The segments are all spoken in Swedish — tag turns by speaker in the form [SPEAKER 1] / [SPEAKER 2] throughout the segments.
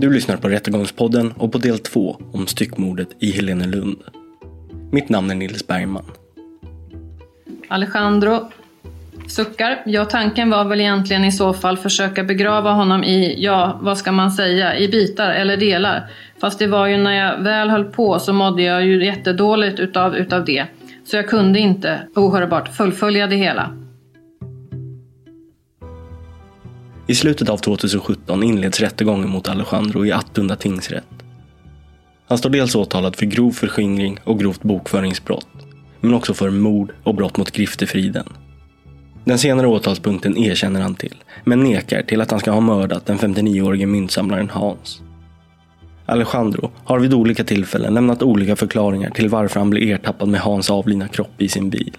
[SPEAKER 1] Du lyssnar på Rättegångspodden och på del två om styckmordet i Helenelund. Mitt namn är Nils Bergman.
[SPEAKER 2] Alejandro suckar. Ja, tanken var väl egentligen i så fall försöka begrava honom i, ja, vad ska man säga, i bitar eller delar. Fast det var ju när jag väl höll på så mådde jag ju jättedåligt utav, utav det. Så jag kunde inte ohörbart fullfölja det hela.
[SPEAKER 1] I slutet av 2017 inleds rättegången mot Alejandro i Attunda tingsrätt. Han står dels åtalad för grov förskingring och grovt bokföringsbrott, men också för mord och brott mot griftefriden. Den senare åtalspunkten erkänner han till, men nekar till att han ska ha mördat den 59-årige myntsamlaren Hans. Alejandro har vid olika tillfällen lämnat olika förklaringar till varför han blev ertappad med Hans avlidna kropp i sin bil.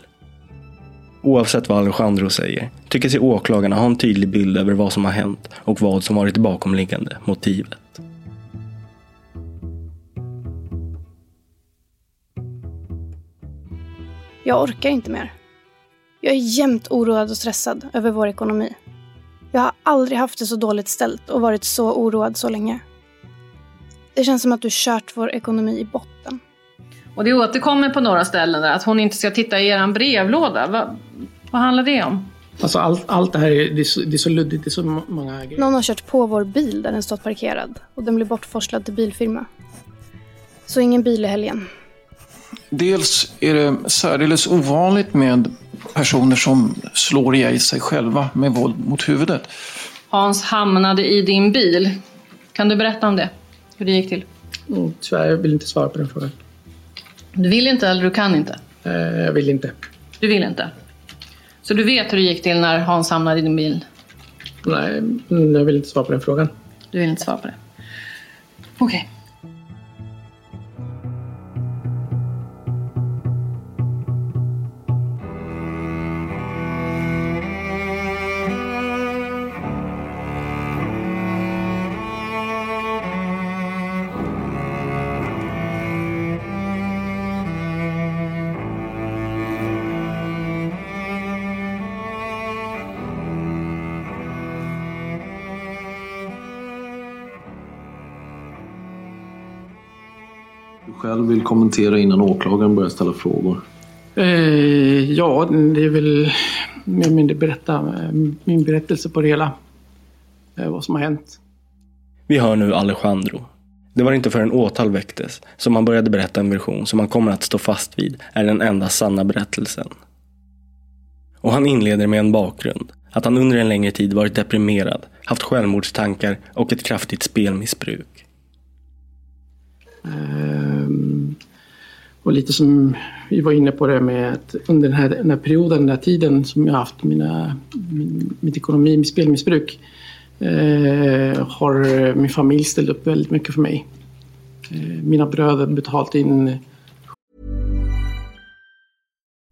[SPEAKER 1] Oavsett vad Alejandro säger tycker sig åklagarna ha en tydlig bild över vad som har hänt och vad som varit bakomliggande motivet.
[SPEAKER 3] Jag orkar inte mer. Jag är jämt oroad och stressad över vår ekonomi. Jag har aldrig haft det så dåligt ställt och varit så oroad så länge. Det känns som att du kört vår ekonomi i botten.
[SPEAKER 2] Och det återkommer på några ställen där att hon inte ska titta i er brevlåda. Va, vad handlar det om?
[SPEAKER 4] Alltså allt, allt det här är, det är, så, det är så luddigt, det är så många grejer.
[SPEAKER 3] Någon har kört på vår bil där den stått parkerad och den blev bortforslad till bilfirma. Så ingen bil i helgen.
[SPEAKER 5] Dels är det särdeles ovanligt med personer som slår ihjäl sig själva med våld mot huvudet.
[SPEAKER 2] Hans hamnade i din bil. Kan du berätta om det? Hur det gick till?
[SPEAKER 4] Mm, tyvärr, jag vill inte svara på den frågan.
[SPEAKER 2] Du vill inte eller du kan inte?
[SPEAKER 4] Eh, jag vill inte.
[SPEAKER 2] Du vill inte? Så du vet hur det gick till när Hans hamnade i din bil?
[SPEAKER 4] Nej, jag vill inte svara på den frågan.
[SPEAKER 2] Du vill inte svara på det? Okej. Okay.
[SPEAKER 6] Kommentera innan åklagaren börjar ställa frågor?
[SPEAKER 4] Eh, ja, det är väl mer eller mindre berätta eh, min berättelse på det hela. Eh, vad som har hänt.
[SPEAKER 1] Vi hör nu Alejandro. Det var inte förrän åtal väcktes som han började berätta en version som han kommer att stå fast vid är den enda sanna berättelsen. Och han inleder med en bakgrund. Att han under en längre tid varit deprimerad, haft självmordstankar och ett kraftigt spelmissbruk.
[SPEAKER 4] Ehm, och lite som vi var inne på det med att under den här, den här perioden, den här tiden som jag haft mina, min, mitt ekonomi, mitt spelmissbruk eh, har min familj ställt upp väldigt mycket för mig. Eh, mina bröder betalt in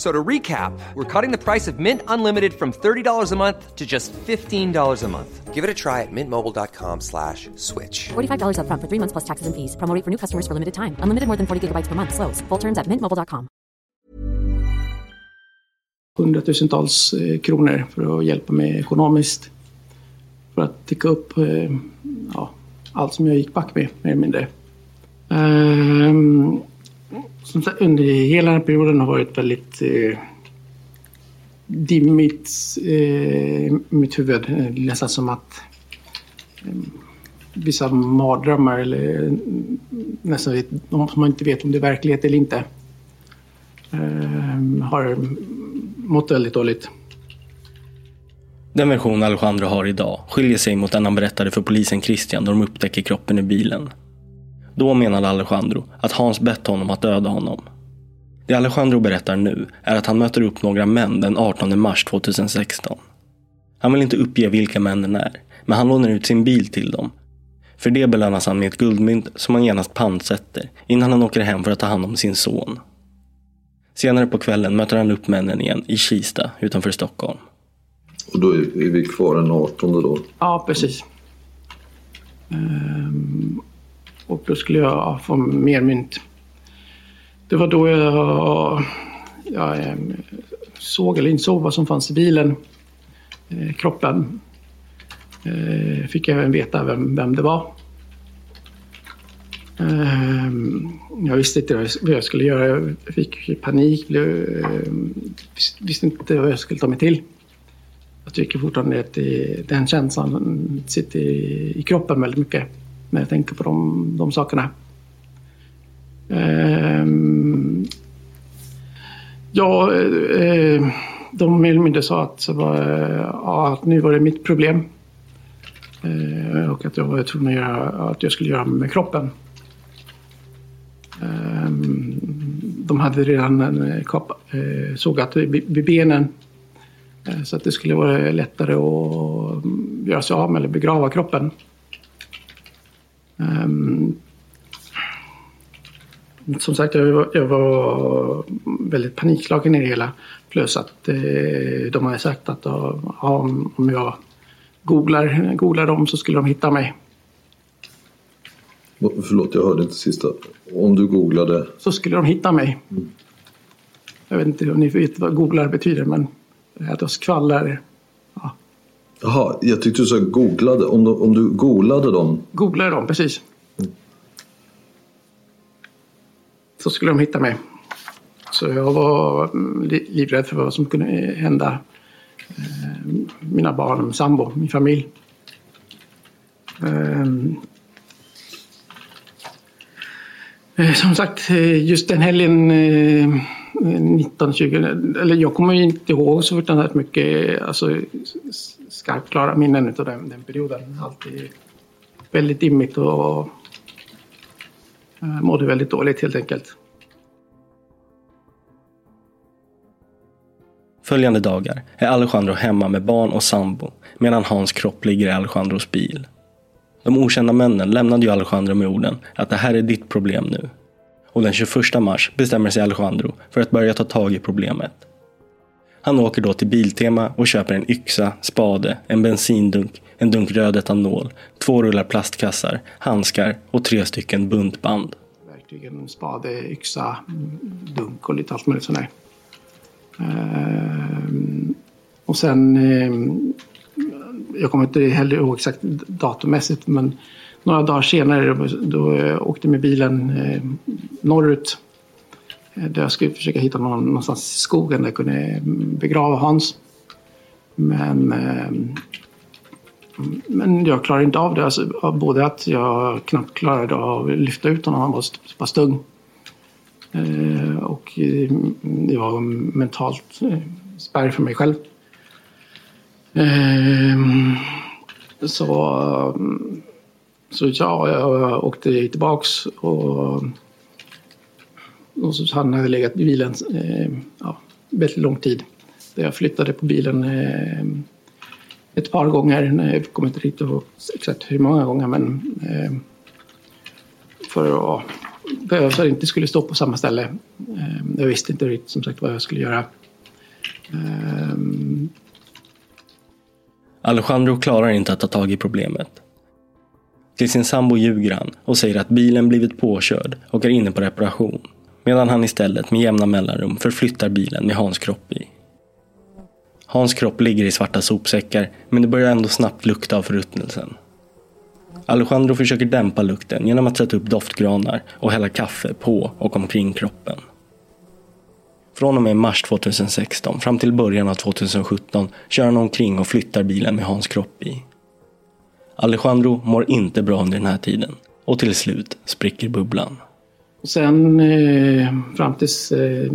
[SPEAKER 7] So to recap, we're cutting the price of Mint Unlimited from $30 a month to just $15 a month. Give it a try at mintmobile.com slash switch.
[SPEAKER 8] $45 up front for three months plus taxes and fees. Promo for new customers for limited time. Unlimited more than 40 gigabytes per month. Slows. Full terms at mintmobile.com.
[SPEAKER 4] Hundratusentals eh, kronor för att hjälpa mig ekonomiskt. För att täcka upp eh, ja, allt som jag gick back med, mer eller mindre. Um, som sagt, under hela den här perioden har varit väldigt eh, dimmigt eh, mitt huvud. Eh, nästan som att eh, vissa mardrömmar eller eh, nästan vet, om man inte vet om det är verklighet eller inte. Eh, har mått väldigt dåligt.
[SPEAKER 1] Den version Alejandro har idag skiljer sig mot den han berättade för polisen Christian då de upptäcker kroppen i bilen. Då menade Alejandro att Hans bett honom att döda honom. Det Alejandro berättar nu är att han möter upp några män den 18 mars 2016. Han vill inte uppge vilka männen är, men han lånar ut sin bil till dem. För det belönas han med ett guldmynt som han genast pantsätter innan han åker hem för att ta hand om sin son. Senare på kvällen möter han upp männen igen i Kista utanför Stockholm.
[SPEAKER 6] Och då är vi kvar den 18 då?
[SPEAKER 4] Ja, precis. Ehm, och då skulle jag få mer mynt. Det var då jag, jag eh, såg eller insåg vad som fanns i bilen. Eh, kroppen. Eh, fick fick även veta vem, vem det var. Jag visste inte vad jag skulle göra. Jag fick panik. Visste inte vad jag skulle ta mig till. Jag tycker fortfarande att det, den känslan sitter i kroppen väldigt mycket när jag tänker på de, de sakerna. Um, ja, eh, de mer eller mindre sa att, var, att nu var det mitt problem. Uh, och att jag var tvungen att göra, att jag skulle göra med kroppen. Um, de hade redan eh, kap, eh, sågat vid benen Eh, så att det skulle vara lättare att göra sig av med eller begrava kroppen. Ehm, som sagt, jag var, jag var väldigt panikslagen i det hela. Plus att eh, de hade sagt att om jag googlar, googlar dem så skulle de hitta mig.
[SPEAKER 6] Förlåt, jag hörde inte sista. Om du googlade?
[SPEAKER 4] Så skulle de hitta mig. Mm. Jag vet inte om ni vet vad googlar betyder men att jag skvallrar.
[SPEAKER 6] Jaha, jag tyckte du sa googlade. Om du, om du googlade dem?
[SPEAKER 4] Googlade dem, precis. Mm. Så skulle de hitta mig. Så jag var livrädd för vad som kunde hända eh, mina barn, min sambo, min familj. Ehm. Eh, som sagt, eh, just den helgen 19-20, eller jag kommer inte ihåg så fruktansvärt mycket alltså, skarpt klara minnen av den, den perioden. Alltid väldigt dimmigt och eh, mådde väldigt dåligt helt enkelt.
[SPEAKER 1] Följande dagar är Alejandro hemma med barn och sambo medan hans kropp ligger i Alejandros bil. De okända männen lämnade ju Alejandro med orden att det här är ditt problem nu och den 21 mars bestämmer sig Alejandro för att börja ta tag i problemet. Han åker då till Biltema och köper en yxa, spade, en bensindunk, en dunk röd etanol, två rullar plastkassar, handskar och tre stycken buntband.
[SPEAKER 4] Verktygen, spade, yxa, dunk och lite allt möjligt sånt där. Ehm, och sen, ehm, jag kommer inte heller ihåg exakt datummässigt men några dagar senare då, då eh, jag med bilen eh, norrut. Där jag skulle försöka hitta någon, någonstans i skogen där jag kunde begrava Hans. Men, eh, men jag klarade inte av det. Alltså, både att jag knappt klarade av att lyfta ut honom, han var så pass tung. Eh, och mm, det var mentalt eh, spärr för mig själv. Eh, så mm, så ja, jag åkte tillbaks och, och så han hade legat i bilen eh, ja, väldigt lång tid. Jag flyttade på bilen eh, ett par gånger. Jag kommer inte riktigt ihåg exakt hur många gånger men eh, för att behöva inte skulle stå på samma ställe. Eh, jag visste inte riktigt som sagt vad jag skulle göra. Eh,
[SPEAKER 1] Alejandro klarar inte att ta tag i problemet. Till sin sambo ljuger han och säger att bilen blivit påkörd och är inne på reparation. Medan han istället med jämna mellanrum förflyttar bilen med Hans kropp i. Hans kropp ligger i svarta sopsäckar men det börjar ändå snabbt lukta av förruttnelsen. Alejandro försöker dämpa lukten genom att sätta upp doftgranar och hälla kaffe på och omkring kroppen. Från och med mars 2016 fram till början av 2017 kör han omkring och flyttar bilen med Hans kropp i. Alejandro mår inte bra under den här tiden och till slut spricker bubblan.
[SPEAKER 4] Och sen eh, fram tills eh,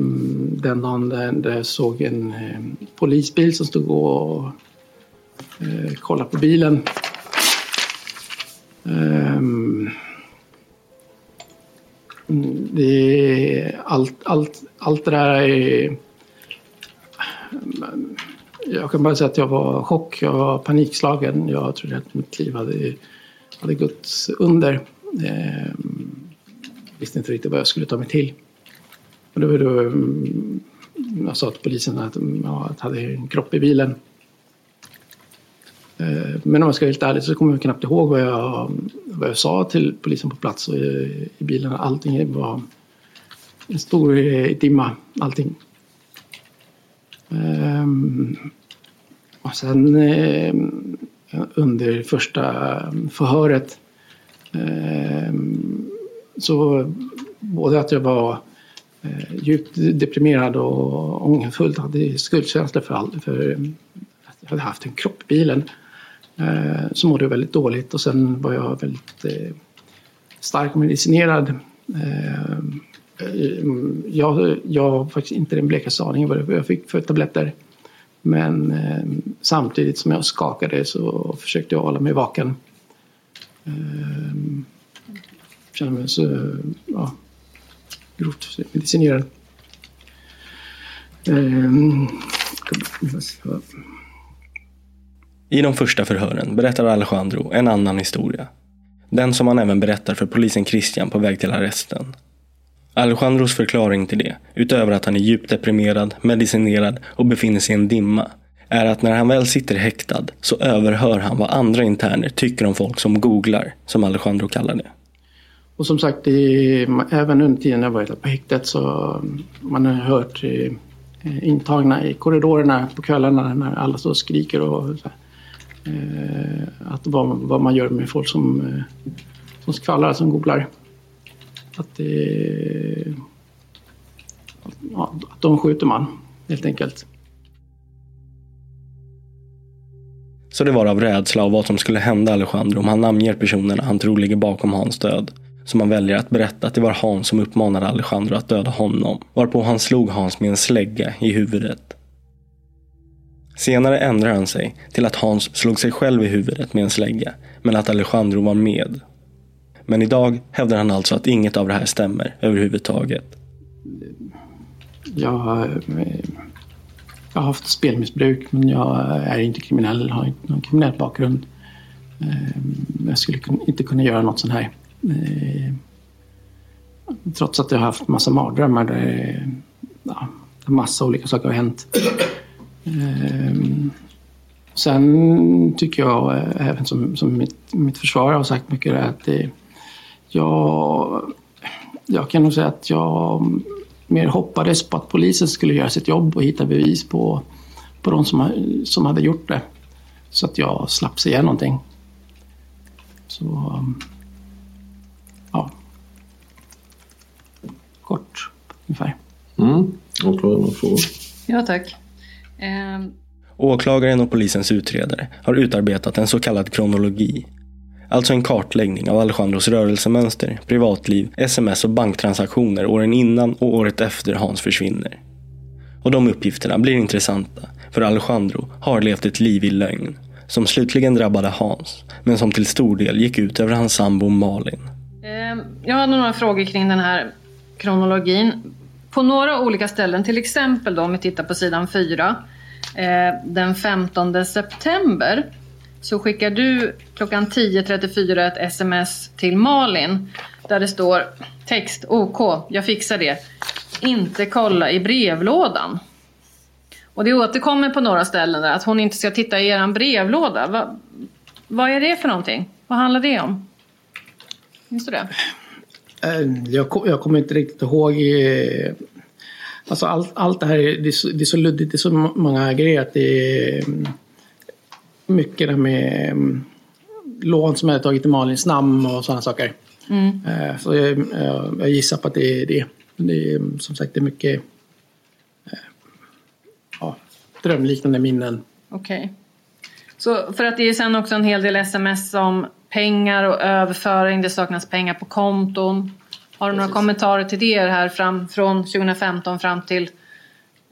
[SPEAKER 4] den dagen där, där jag såg en eh, polisbil som stod och eh, kollade på bilen. Ehm, det allt, allt, allt det där är jag kan bara säga att jag var chock, jag var panikslagen. Jag trodde att mitt liv hade, hade gått under. Eh, visste inte riktigt vad jag skulle ta mig till. Och då, då, jag sa till polisen mm, att jag hade en kropp i bilen. Eh, men om jag ska vara helt ärlig så kommer jag knappt ihåg vad jag, vad jag sa till polisen på plats och i, i bilen. Allting var en stor eh, dimma, allting. Eh, och sen under första förhöret så både att jag var eh, djupt deprimerad och ångerfull, hade skuldkänslor för, all, för att jag hade haft en kropp i bilen. Eh, så mådde jag väldigt dåligt och sen var jag väldigt eh, uh, starkt medicinerad. Jag, jag har faktiskt inte den blekaste aning vad jag fick för tabletter. Men eh, samtidigt som jag skakade så försökte jag hålla mig vaken. Eh, kändes mig så ja, grovt medicinerad. Ehm,
[SPEAKER 1] I de första förhören berättar Alejandro en annan historia. Den som han även berättar för polisen Christian på väg till arresten. Alejandros förklaring till det, utöver att han är djupt deprimerad, medicinerad och befinner sig i en dimma, är att när han väl sitter häktad så överhör han vad andra interner tycker om folk som googlar, som Alejandro kallar det.
[SPEAKER 4] Och som sagt, det, även under tiden jag var på häktet så mm, man har hört eh, intagna i korridorerna på kvällarna när alla står och skriker och så här, eh, att vad, vad man gör med folk som, eh, som skvallrar, som googlar. Att, det, ja, att de skjuter man helt enkelt.
[SPEAKER 1] Så det var av rädsla av vad som skulle hända Alejandro om han namnger personerna han tror ligger bakom Hans död. Som han väljer att berätta att det var Hans som uppmanade Alejandro att döda honom. Varpå han slog Hans med en slägga i huvudet. Senare ändrar han sig till att Hans slog sig själv i huvudet med en slägga. Men att Alejandro var med men idag hävdar han alltså att inget av det här stämmer överhuvudtaget.
[SPEAKER 4] Jag, jag har haft spelmissbruk men jag är inte kriminell, har inte någon kriminell bakgrund. Ehm, jag skulle inte kunna göra något sånt här. Eh, trots att jag har haft massa mardrömmar där ja, massa olika saker har hänt. Ehm, sen tycker jag, eh, även som, som mitt, mitt försvar har sagt mycket, att det, jag, jag kan nog säga att jag mer hoppades på att polisen skulle göra sitt jobb och hitta bevis på, på de som, som hade gjort det. Så att jag slapp säga någonting. Så, ehm, Kort, ungefär.
[SPEAKER 6] Mm. Åklagaren frågor.
[SPEAKER 2] Ja, tack.
[SPEAKER 1] Eh... Åklagaren och polisens utredare har utarbetat en så kallad kronologi Alltså en kartläggning av Alejandros rörelsemönster, privatliv, sms och banktransaktioner åren innan och året efter Hans försvinner. Och de uppgifterna blir intressanta, för Alejandro har levt ett liv i lögn, som slutligen drabbade Hans, men som till stor del gick ut över hans sambo Malin.
[SPEAKER 2] Ehm, jag har några frågor kring den här kronologin. På några olika ställen, till exempel då om vi tittar på sidan 4, eh, den 15 september så skickar du klockan 10.34 ett sms till Malin där det står text OK, jag fixar det. Inte kolla i brevlådan. Och det återkommer på några ställen där att hon inte ska titta i er brevlåda. Va, vad är det för någonting? Vad handlar det om? Minns du det?
[SPEAKER 4] Eh, jag, jag kommer inte riktigt ihåg. Eh, alltså allt, allt det här det är, så, det är så luddigt, det är så många grejer att det är mycket det med um, lån som jag tagit i Malins namn och sådana saker. Mm. Uh, så jag, jag, gissar på att det är det. Det är som sagt det är mycket ja, drömliknande minnen.
[SPEAKER 2] Okej. Okay. Så för att det är sen också en hel del sms om pengar och överföring, det saknas pengar på konton. Har du några kommentarer till det här fram, från 2015 fram till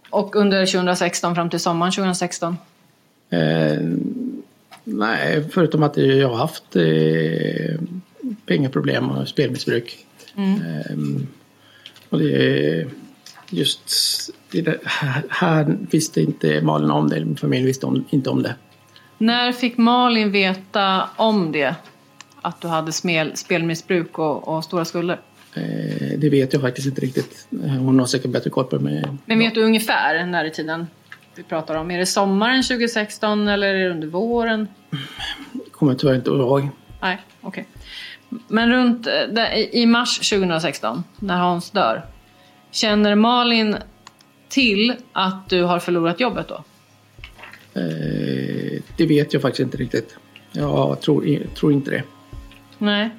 [SPEAKER 2] och under 2016 fram till sommaren 2016?
[SPEAKER 4] Eh, nej, förutom att jag har haft eh, pengaproblem och spelmissbruk. Mm. Eh, och det är just det här, här, visste inte Malin om det, min familj visste om, inte om det.
[SPEAKER 2] När fick Malin veta om det? Att du hade spel, spelmissbruk och, och stora skulder?
[SPEAKER 4] Eh, det vet jag faktiskt inte riktigt. Hon har säkert bättre koll på det.
[SPEAKER 2] Men vet du ungefär när i tiden vi pratar om? Är det sommaren 2016 eller är det under våren?
[SPEAKER 4] kommer jag tyvärr inte ihåg.
[SPEAKER 2] Nej, okej. Men runt eh, i mars 2016, när Hans dör, känner Malin till att du har förlorat jobbet då?
[SPEAKER 4] Eh, det vet jag faktiskt inte riktigt. Jag tror, tror inte det.
[SPEAKER 2] Nej.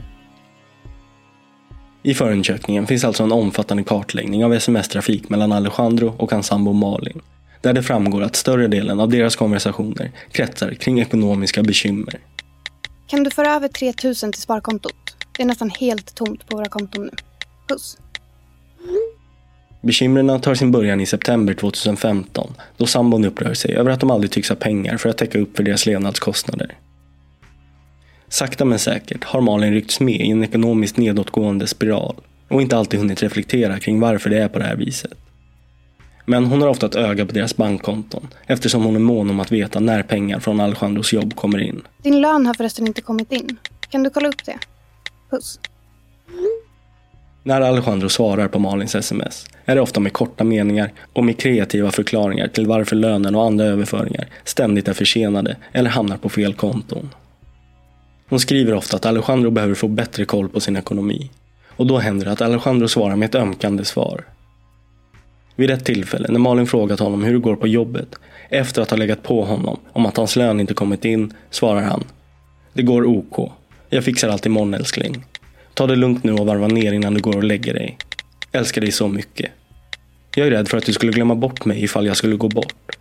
[SPEAKER 1] I förundersökningen finns alltså en omfattande kartläggning av sms-trafik mellan Alejandro och hans sambo Malin. Där det framgår att större delen av deras konversationer kretsar kring ekonomiska bekymmer.
[SPEAKER 3] Kan du föra över 3000 till sparkontot? Det är nästan helt tomt på våra konton nu. Puss.
[SPEAKER 1] Bekymren tar sin början i september 2015 då sambon upprör sig över att de aldrig tycks ha pengar för att täcka upp för deras levnadskostnader. Sakta men säkert har Malin ryckts med i en ekonomiskt nedåtgående spiral och inte alltid hunnit reflektera kring varför det är på det här viset. Men hon har ofta ett öga på deras bankkonton eftersom hon är mån om att veta när pengar från Alejandros jobb kommer in.
[SPEAKER 3] Din lön har förresten inte kommit in. Kan du kolla upp det? Puss.
[SPEAKER 1] När Alejandro svarar på Malins sms är det ofta med korta meningar och med kreativa förklaringar till varför lönen och andra överföringar ständigt är försenade eller hamnar på fel konton. Hon skriver ofta att Alejandro behöver få bättre koll på sin ekonomi. Och då händer det att Alejandro svarar med ett ömkande svar. Vid ett tillfälle när Malin frågat honom hur det går på jobbet efter att ha legat på honom om att hans lön inte kommit in svarar han Det går OK. Jag fixar allt imorgon älskling. Ta det lugnt nu och varva ner innan du går och lägger dig. Älskar dig så mycket. Jag är rädd för att du skulle glömma bort mig ifall jag skulle gå bort.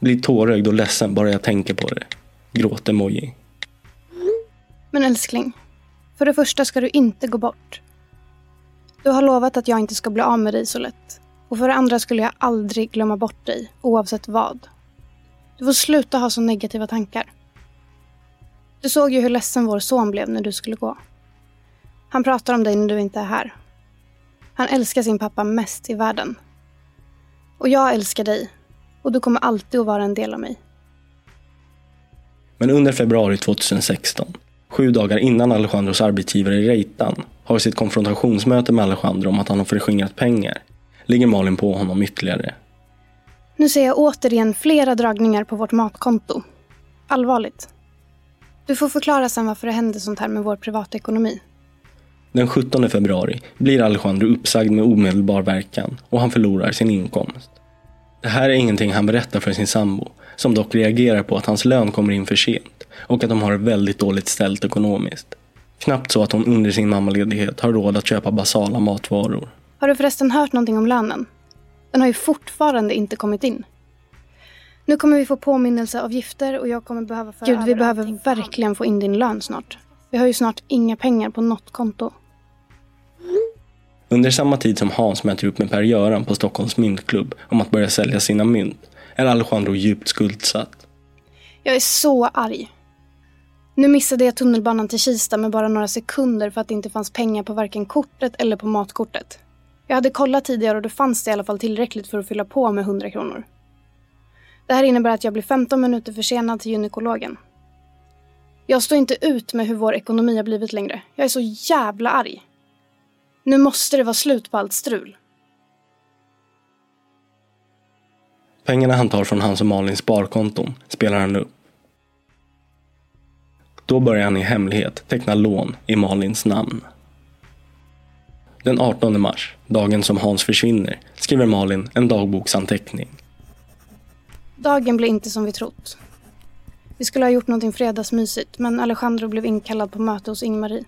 [SPEAKER 1] Blir tårögd och ledsen bara jag tänker på det. Gråt-emoji.
[SPEAKER 3] Men älskling, för det första ska du inte gå bort. Du har lovat att jag inte ska bli av med dig så lätt. Och för det andra skulle jag aldrig glömma bort dig, oavsett vad. Du får sluta ha så negativa tankar. Du såg ju hur ledsen vår son blev när du skulle gå. Han pratar om dig när du inte är här. Han älskar sin pappa mest i världen. Och jag älskar dig. Och du kommer alltid att vara en del av mig.
[SPEAKER 1] Men under februari 2016, sju dagar innan Alejandros arbetsgivare Reitan har sitt konfrontationsmöte med Alejandro om att han har förskingrat pengar, ligger Malin på honom ytterligare.
[SPEAKER 3] Nu ser jag återigen flera dragningar på vårt matkonto. Allvarligt. Du får förklara sen varför det hände sånt här med vår privatekonomi.
[SPEAKER 1] Den 17 februari blir Alejandro uppsagd med omedelbar verkan och han förlorar sin inkomst. Det här är ingenting han berättar för sin sambo, som dock reagerar på att hans lön kommer in för sent och att de har det väldigt dåligt ställt ekonomiskt. Knappt så att hon under sin mammaledighet har råd att köpa basala matvaror.
[SPEAKER 3] Har du förresten hört någonting om lönen? Den har ju fortfarande inte kommit in. Nu kommer vi få påminnelseavgifter och jag kommer behöva föra Gud, vi
[SPEAKER 2] över
[SPEAKER 3] behöver verkligen få in din lön snart. Vi har ju snart inga pengar på något konto.
[SPEAKER 1] Under samma tid som Hans möter upp med Per-Göran på Stockholms myntklubb om att börja sälja sina mynt är Alejandro djupt skuldsatt.
[SPEAKER 3] Jag är så arg. Nu missade jag tunnelbanan till Kista med bara några sekunder för att det inte fanns pengar på varken kortet eller på matkortet. Jag hade kollat tidigare och då fanns det i alla fall tillräckligt för att fylla på med 100 kronor. Det här innebär att jag blir 15 minuter försenad till gynekologen. Jag står inte ut med hur vår ekonomi har blivit längre. Jag är så jävla arg. Nu måste det vara slut på allt strul.
[SPEAKER 1] Pengarna han tar från hans och Malins sparkonton spelar han upp. Då börjar han i hemlighet teckna lån i Malins namn. Den 18 mars, dagen som Hans försvinner, skriver Malin en dagboksanteckning.
[SPEAKER 3] Dagen blev inte som vi trott. Vi skulle ha gjort någonting fredagsmysigt, men Alejandro blev inkallad på möte hos Ingmarie.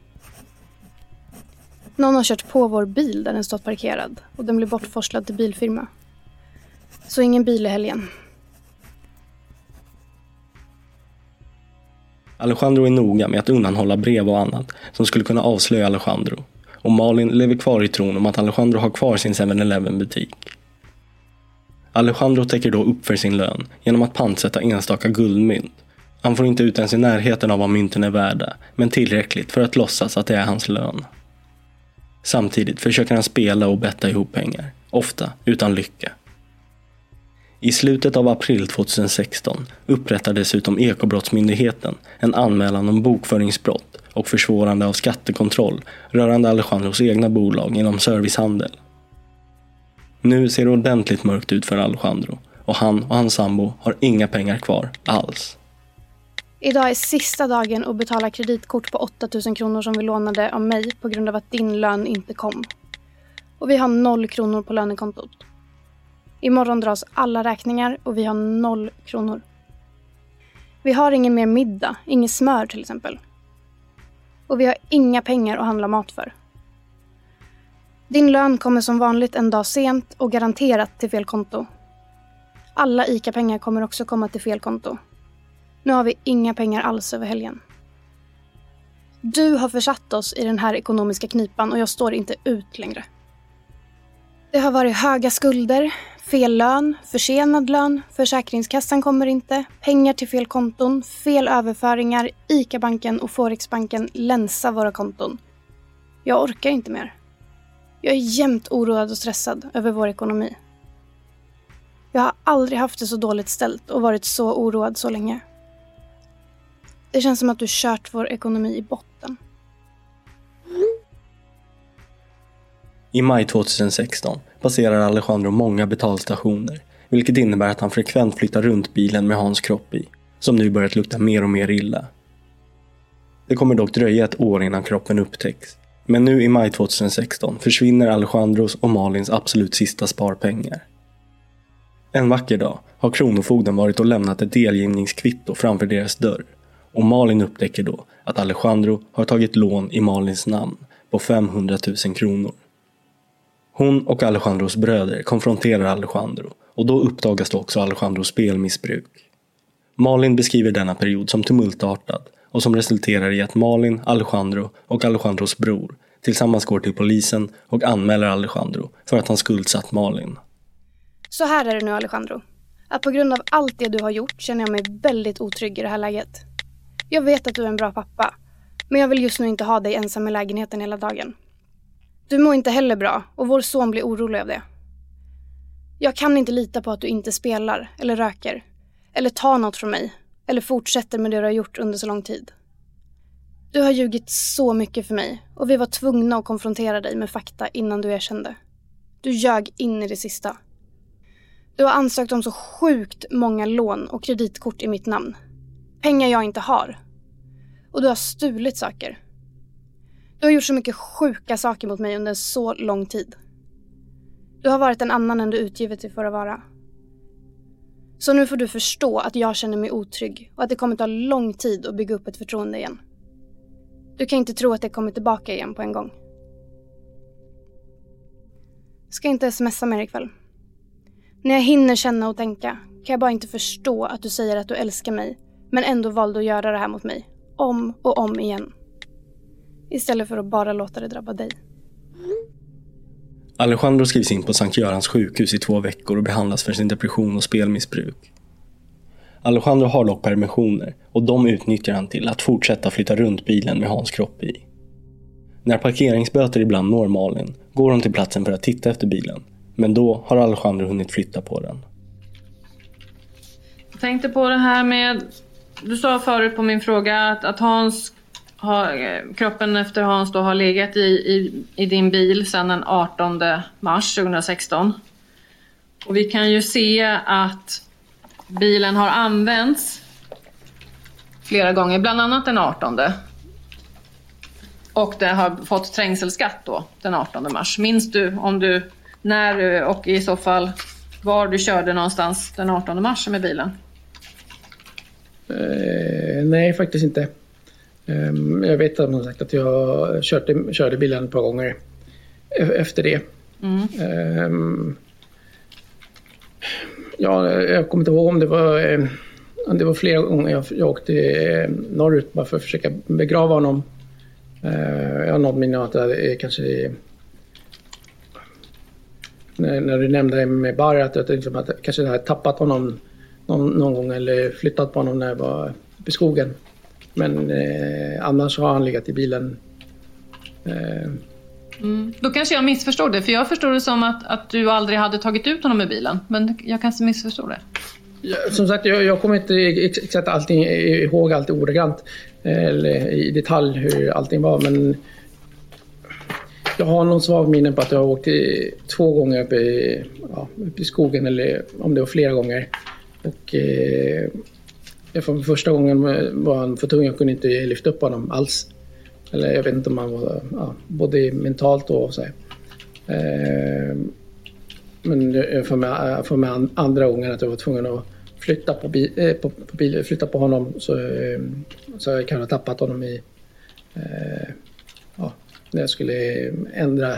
[SPEAKER 3] Någon har kört på vår bil där den stått parkerad och den blev bortforslad till bilfirma. Så ingen bil i helgen.
[SPEAKER 1] Alejandro är noga med att undanhålla brev och annat som skulle kunna avslöja Alejandro. Och Malin lever kvar i tron om att Alejandro har kvar sin 7-Eleven butik. Alejandro täcker då upp för sin lön genom att pantsätta enstaka guldmynt. Han får inte ut ens i närheten av vad mynten är värda, men tillräckligt för att låtsas att det är hans lön. Samtidigt försöker han spela och betta ihop pengar, ofta utan lycka. I slutet av april 2016 upprättar dessutom Ekobrottsmyndigheten en anmälan om bokföringsbrott och försvårande av skattekontroll rörande Alejandros egna bolag inom servicehandel. Nu ser det ordentligt mörkt ut för Alejandro och han och hans sambo har inga pengar kvar alls.
[SPEAKER 3] Idag är sista dagen att betala kreditkort på 8000 kronor som vi lånade av mig på grund av att din lön inte kom. Och vi har noll kronor på lönekontot. Imorgon dras alla räkningar och vi har noll kronor. Vi har ingen mer middag, inget smör till exempel. Och vi har inga pengar att handla mat för. Din lön kommer som vanligt en dag sent och garanterat till fel konto. Alla ICA-pengar kommer också komma till fel konto. Nu har vi inga pengar alls över helgen. Du har försatt oss i den här ekonomiska knipan och jag står inte ut längre. Det har varit höga skulder, fel lön, försenad lön, Försäkringskassan kommer inte, pengar till fel konton, fel överföringar, ICA-banken och Forexbanken länsar våra konton. Jag orkar inte mer. Jag är jämt oroad och stressad över vår ekonomi. Jag har aldrig haft det så dåligt ställt och varit så oroad så länge. Det känns som att du kört vår ekonomi i botten.
[SPEAKER 1] I maj 2016 passerar Alejandro många betalstationer, vilket innebär att han frekvent flyttar runt bilen med Hans kropp i, som nu börjat lukta mer och mer illa. Det kommer dock dröja ett år innan kroppen upptäcks. Men nu i maj 2016 försvinner Alejandros och Malins absolut sista sparpengar. En vacker dag har Kronofogden varit och lämnat ett delgivningskvitto framför deras dörr och Malin upptäcker då att Alejandro har tagit lån i Malins namn på 500 000 kronor. Hon och Alejandros bröder konfronterar Alejandro och då uppdagas det också Alejandros spelmissbruk. Malin beskriver denna period som tumultartad och som resulterar i att Malin, Alejandro och Alejandros bror tillsammans går till polisen och anmäler Alejandro för att han skuldsatt Malin.
[SPEAKER 3] Så här är det nu Alejandro. Att på grund av allt det du har gjort känner jag mig väldigt otrygg i det här läget. Jag vet att du är en bra pappa, men jag vill just nu inte ha dig ensam i lägenheten hela dagen. Du mår inte heller bra och vår son blir orolig av det. Jag kan inte lita på att du inte spelar eller röker eller tar något från mig eller fortsätter med det du har gjort under så lång tid. Du har ljugit så mycket för mig och vi var tvungna att konfrontera dig med fakta innan du erkände. Du ljög in i det sista. Du har ansökt om så sjukt många lån och kreditkort i mitt namn. Pengar jag inte har. Och du har stulit saker. Du har gjort så mycket sjuka saker mot mig under så lång tid. Du har varit en annan än du utgivit dig för att vara. Så nu får du förstå att jag känner mig otrygg och att det kommer ta lång tid att bygga upp ett förtroende igen. Du kan inte tro att det kommer tillbaka igen på en gång. Ska inte smsa mer ikväll. När jag hinner känna och tänka kan jag bara inte förstå att du säger att du älskar mig men ändå valde att göra det här mot mig. Om och om igen. Istället för att bara låta det drabba dig.
[SPEAKER 1] Alejandro skrivs in på Sankt Görans sjukhus i två veckor och behandlas för sin depression och spelmissbruk. Alejandro har dock permissioner och de utnyttjar han till att fortsätta flytta runt bilen med Hans kropp i. När parkeringsböter ibland når Malin går hon till platsen för att titta efter bilen. Men då har Alejandro hunnit flytta på den.
[SPEAKER 2] Jag tänkte på det här med... Du sa förut på min fråga att, att Hans har, kroppen efter Hans då har legat i, i, i din bil sedan den 18 mars 2016. Och vi kan ju se att bilen har använts flera gånger, bland annat den 18. Och det har fått trängselskatt då den 18 mars. Minns du om du när och i så fall var du körde någonstans den 18 mars med bilen?
[SPEAKER 4] Eh, nej, faktiskt inte. Um, jag vet att man sagt att jag körde, körde bilen ett par gånger e- efter det. Mm. Um, ja, jag kommer inte ihåg om det var, eh, det var flera gånger jag, jag åkte eh, norrut bara för att försöka begrava honom. Uh, jag har något minne att det kanske när, när, du nämnde det med Bar, att jag liksom att jag kanske hade tappat honom någon, någon, gång eller flyttat på honom när jag var i skogen. Men eh, annars har han legat i bilen.
[SPEAKER 2] Eh. Mm. Då kanske jag missförstod det, för jag förstod det som att, att du aldrig hade tagit ut honom ur bilen. Men jag kanske missförstod det.
[SPEAKER 4] Ja, som sagt, jag, jag kommer inte exakt allting, ihåg allt ordagrant eller i detalj hur allting var. Men jag har någon svag minne på att jag har åkt i, två gånger upp i, ja, upp i skogen eller om det var flera gånger. Och eh, För första gången var han för tung, jag kunde inte lyfta upp honom alls. Eller jag vet inte om han var, ja, både mentalt och så. Eh, men för mig, för mig andra gången att jag var tvungen att flytta på, bi, eh, på, på bil, flytta på honom så, eh, så jag kan ha tappat honom i... Eh, ja, när jag skulle ändra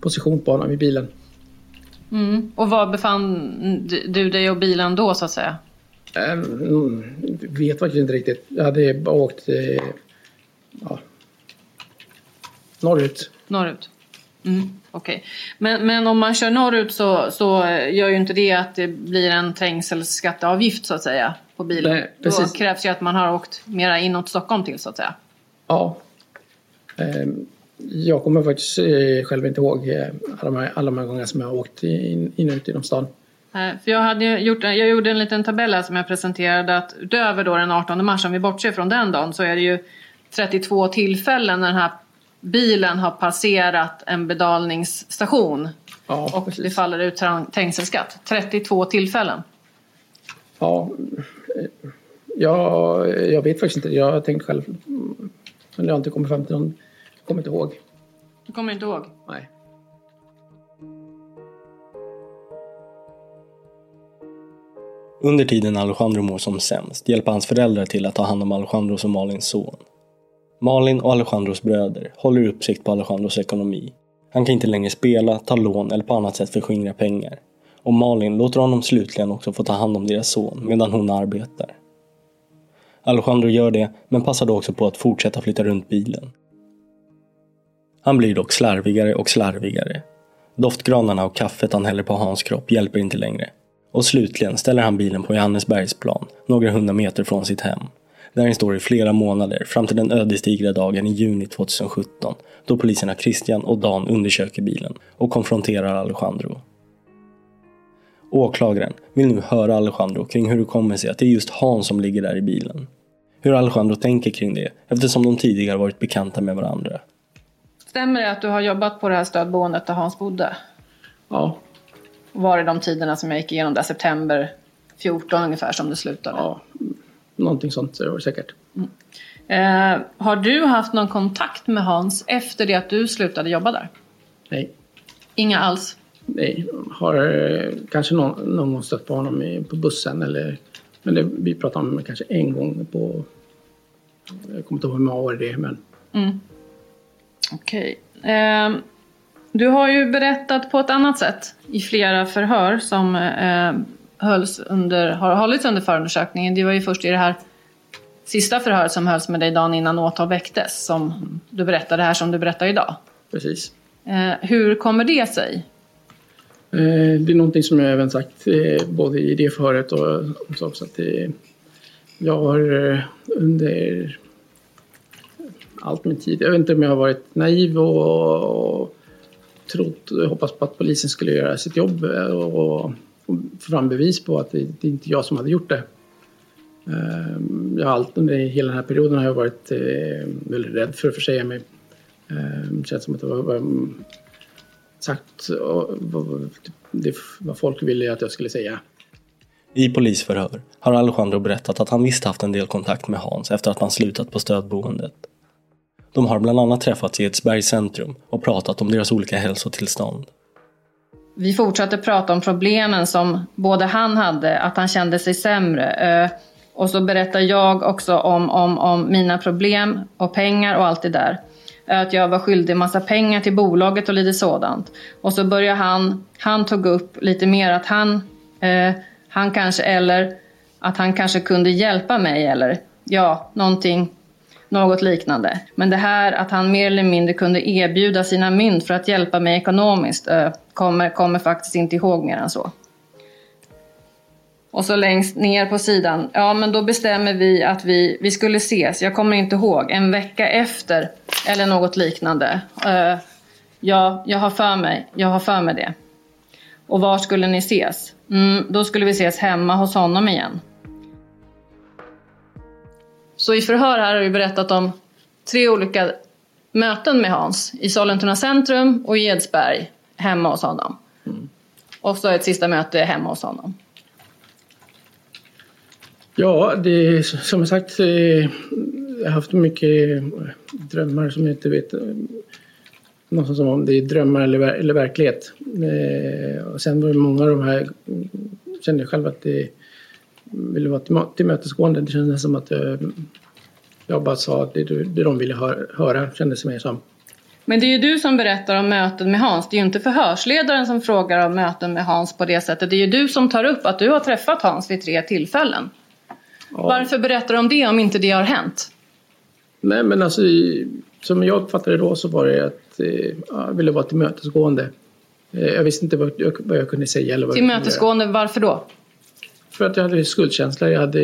[SPEAKER 4] position på honom i bilen.
[SPEAKER 2] Mm. Och var befann du dig och bilen då så att säga?
[SPEAKER 4] Mm, vet faktiskt inte riktigt. Jag hade åkt eh, ja, norrut.
[SPEAKER 2] Norrut? Mm, Okej. Okay. Men, men om man kör norrut så, så gör ju inte det att det blir en trängselskatteavgift så att säga på bilen. Nej, Då krävs ju att man har åkt mera inåt Stockholm till så att säga.
[SPEAKER 4] Ja. Ehm, jag kommer faktiskt eh, själv inte ihåg eh, alla de här, alla de här gångerna som jag har åkt in, in och ut genom stan.
[SPEAKER 2] För jag, hade gjort, jag gjorde en liten tabell här som jag presenterade att utöver då den 18 mars, om vi bortser från den dagen, så är det ju 32 tillfällen när den här bilen har passerat en betalningsstation ja, och precis. det faller ut trängselskatt. 32 tillfällen.
[SPEAKER 4] Ja, jag, jag vet faktiskt inte. Jag har tänkt själv. Men jag har inte kommit fram till någon. Kommer inte ihåg.
[SPEAKER 2] Du kommer inte ihåg?
[SPEAKER 4] Nej.
[SPEAKER 1] Under tiden Alejandro mår som sämst hjälper hans föräldrar till att ta hand om Alejandros och Malins son. Malin och Alejandros bröder håller uppsikt på Alejandros ekonomi. Han kan inte längre spela, ta lån eller på annat sätt förskingra pengar. Och Malin låter honom slutligen också få ta hand om deras son medan hon arbetar. Alejandro gör det, men passar då också på att fortsätta flytta runt bilen. Han blir dock slarvigare och slarvigare. Doftgranarna och kaffet han häller på Hans kropp hjälper inte längre. Och slutligen ställer han bilen på Johannesbergsplan, några hundra meter från sitt hem där den står i flera månader fram till den ödesdigra dagen i juni 2017 då poliserna Christian och Dan undersöker bilen och konfronterar Alejandro. Åklagaren vill nu höra Alejandro kring hur det kommer sig att det är just Hans som ligger där i bilen. Hur Alejandro tänker kring det eftersom de tidigare varit bekanta med varandra.
[SPEAKER 2] Stämmer det att du har jobbat på det här stödboendet där Hans bodde?
[SPEAKER 4] Ja.
[SPEAKER 2] Var det de tiderna som jag gick igenom där, september 14 ungefär som det slutade?
[SPEAKER 4] Ja, någonting sånt så det var säkert. Mm.
[SPEAKER 2] Eh, har du haft någon kontakt med Hans efter det att du slutade jobba där?
[SPEAKER 4] Nej.
[SPEAKER 2] Inga alls?
[SPEAKER 4] Nej, har eh, kanske någon, någon gång stött på honom i, på bussen eller men det, vi pratade om det kanske en gång på jag kommer inte ihåg hur många år det är men
[SPEAKER 2] mm. Okej. Okay. Eh, du har ju berättat på ett annat sätt i flera förhör som eh, hölls under, har hållits under förundersökningen. Det var ju först i det här sista förhöret som hölls med dig dagen innan åtal väcktes som du berättade det här som du berättar idag.
[SPEAKER 4] Precis.
[SPEAKER 2] Eh, hur kommer det sig?
[SPEAKER 4] Eh, det är någonting som jag även sagt eh, både i det förhöret och också att det, jag har eh, under allt min tid, jag vet inte om jag har varit naiv och, och trott och hoppats på att polisen skulle göra sitt jobb och få fram bevis på att det, det är inte jag som hade gjort det. Ehm, jag har alltid under hela den här perioden har jag varit eh, väldigt rädd för att försäga mig. Ehm, det känns som att det var, var sagt det, vad folk ville att jag skulle säga.
[SPEAKER 1] I polisförhör har Alejandro berättat att han visst haft en del kontakt med Hans efter att han slutat på stödboendet. De har bland annat träffats i Edsbergs centrum och pratat om deras olika hälsotillstånd.
[SPEAKER 2] Vi fortsatte prata om problemen som både han hade, att han kände sig sämre. Eh, och så berättar jag också om, om, om mina problem och pengar och allt det där. Eh, att jag var skyldig massa pengar till bolaget och lite sådant. Och så började han, han tog upp lite mer att han, eh, han kanske, eller att han kanske kunde hjälpa mig eller ja, någonting något liknande. Men det här att han mer eller mindre kunde erbjuda sina mynt för att hjälpa mig ekonomiskt kommer, kommer faktiskt inte ihåg mer än så. Och så längst ner på sidan, ja men då bestämmer vi att vi, vi skulle ses, jag kommer inte ihåg, en vecka efter eller något liknande. Uh, ja, jag har för mig, jag har för mig det. Och var skulle ni ses? Mm, då skulle vi ses hemma hos honom igen. Så i förhör här har vi berättat om tre olika möten med Hans i Sollentuna centrum och i Edsberg hemma hos honom. Mm. Och så ett sista möte hemma hos honom.
[SPEAKER 4] Ja, det som sagt, eh, jag har haft mycket drömmar som jag inte vet eh, någonstans som om det är drömmar eller, eller verklighet. Eh, och sen var det många av de här, kände jag själv att det ville vara tillmötesgående. Det kändes som att jag, jag bara sa det, det de ville höra, kändes mer som.
[SPEAKER 2] Men det är ju du som berättar om möten med Hans. Det är ju inte förhörsledaren som frågar om möten med Hans på det sättet. Det är ju du som tar upp att du har träffat Hans vid tre tillfällen. Ja. Varför berättar du om det om inte det har hänt?
[SPEAKER 4] Nej men alltså som jag uppfattade det då så var det att eh, jag ville vara tillmötesgående. Eh, jag visste inte vad jag, vad jag kunde säga. Eller vad
[SPEAKER 2] tillmötesgående, varför då?
[SPEAKER 4] För att jag hade skuldkänsla. Jag hade,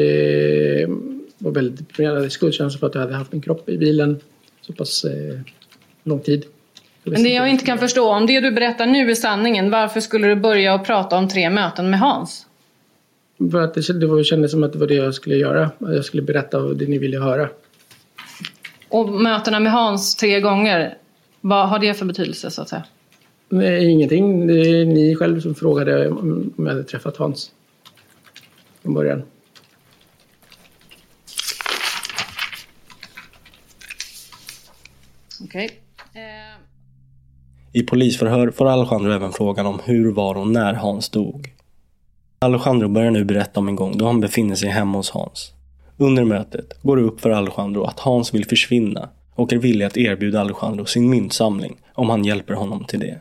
[SPEAKER 4] var väldigt deprimerad. Jag hade skuldkänsla för att jag hade haft min kropp i bilen så pass eh, lång tid.
[SPEAKER 2] Men det jag inte kan förstå, om det du berättar nu är sanningen, varför skulle du börja och prata om tre möten med Hans?
[SPEAKER 4] För att det, det kändes som att det var det jag skulle göra. Jag skulle berätta det ni ville höra.
[SPEAKER 2] Och mötena med Hans tre gånger, vad har det för betydelse så att säga?
[SPEAKER 4] Nej, ingenting. Det är ni själv som frågade om jag hade träffat Hans från början.
[SPEAKER 2] Okej. Okay. Eh...
[SPEAKER 1] I polisförhör får Alejandro även frågan om hur, var och när Hans dog. Alejandro börjar nu berätta om en gång då han befinner sig hemma hos Hans. Under mötet går det upp för Alejandro att Hans vill försvinna och är villig att erbjuda Alejandro sin myntsamling om han hjälper honom till det.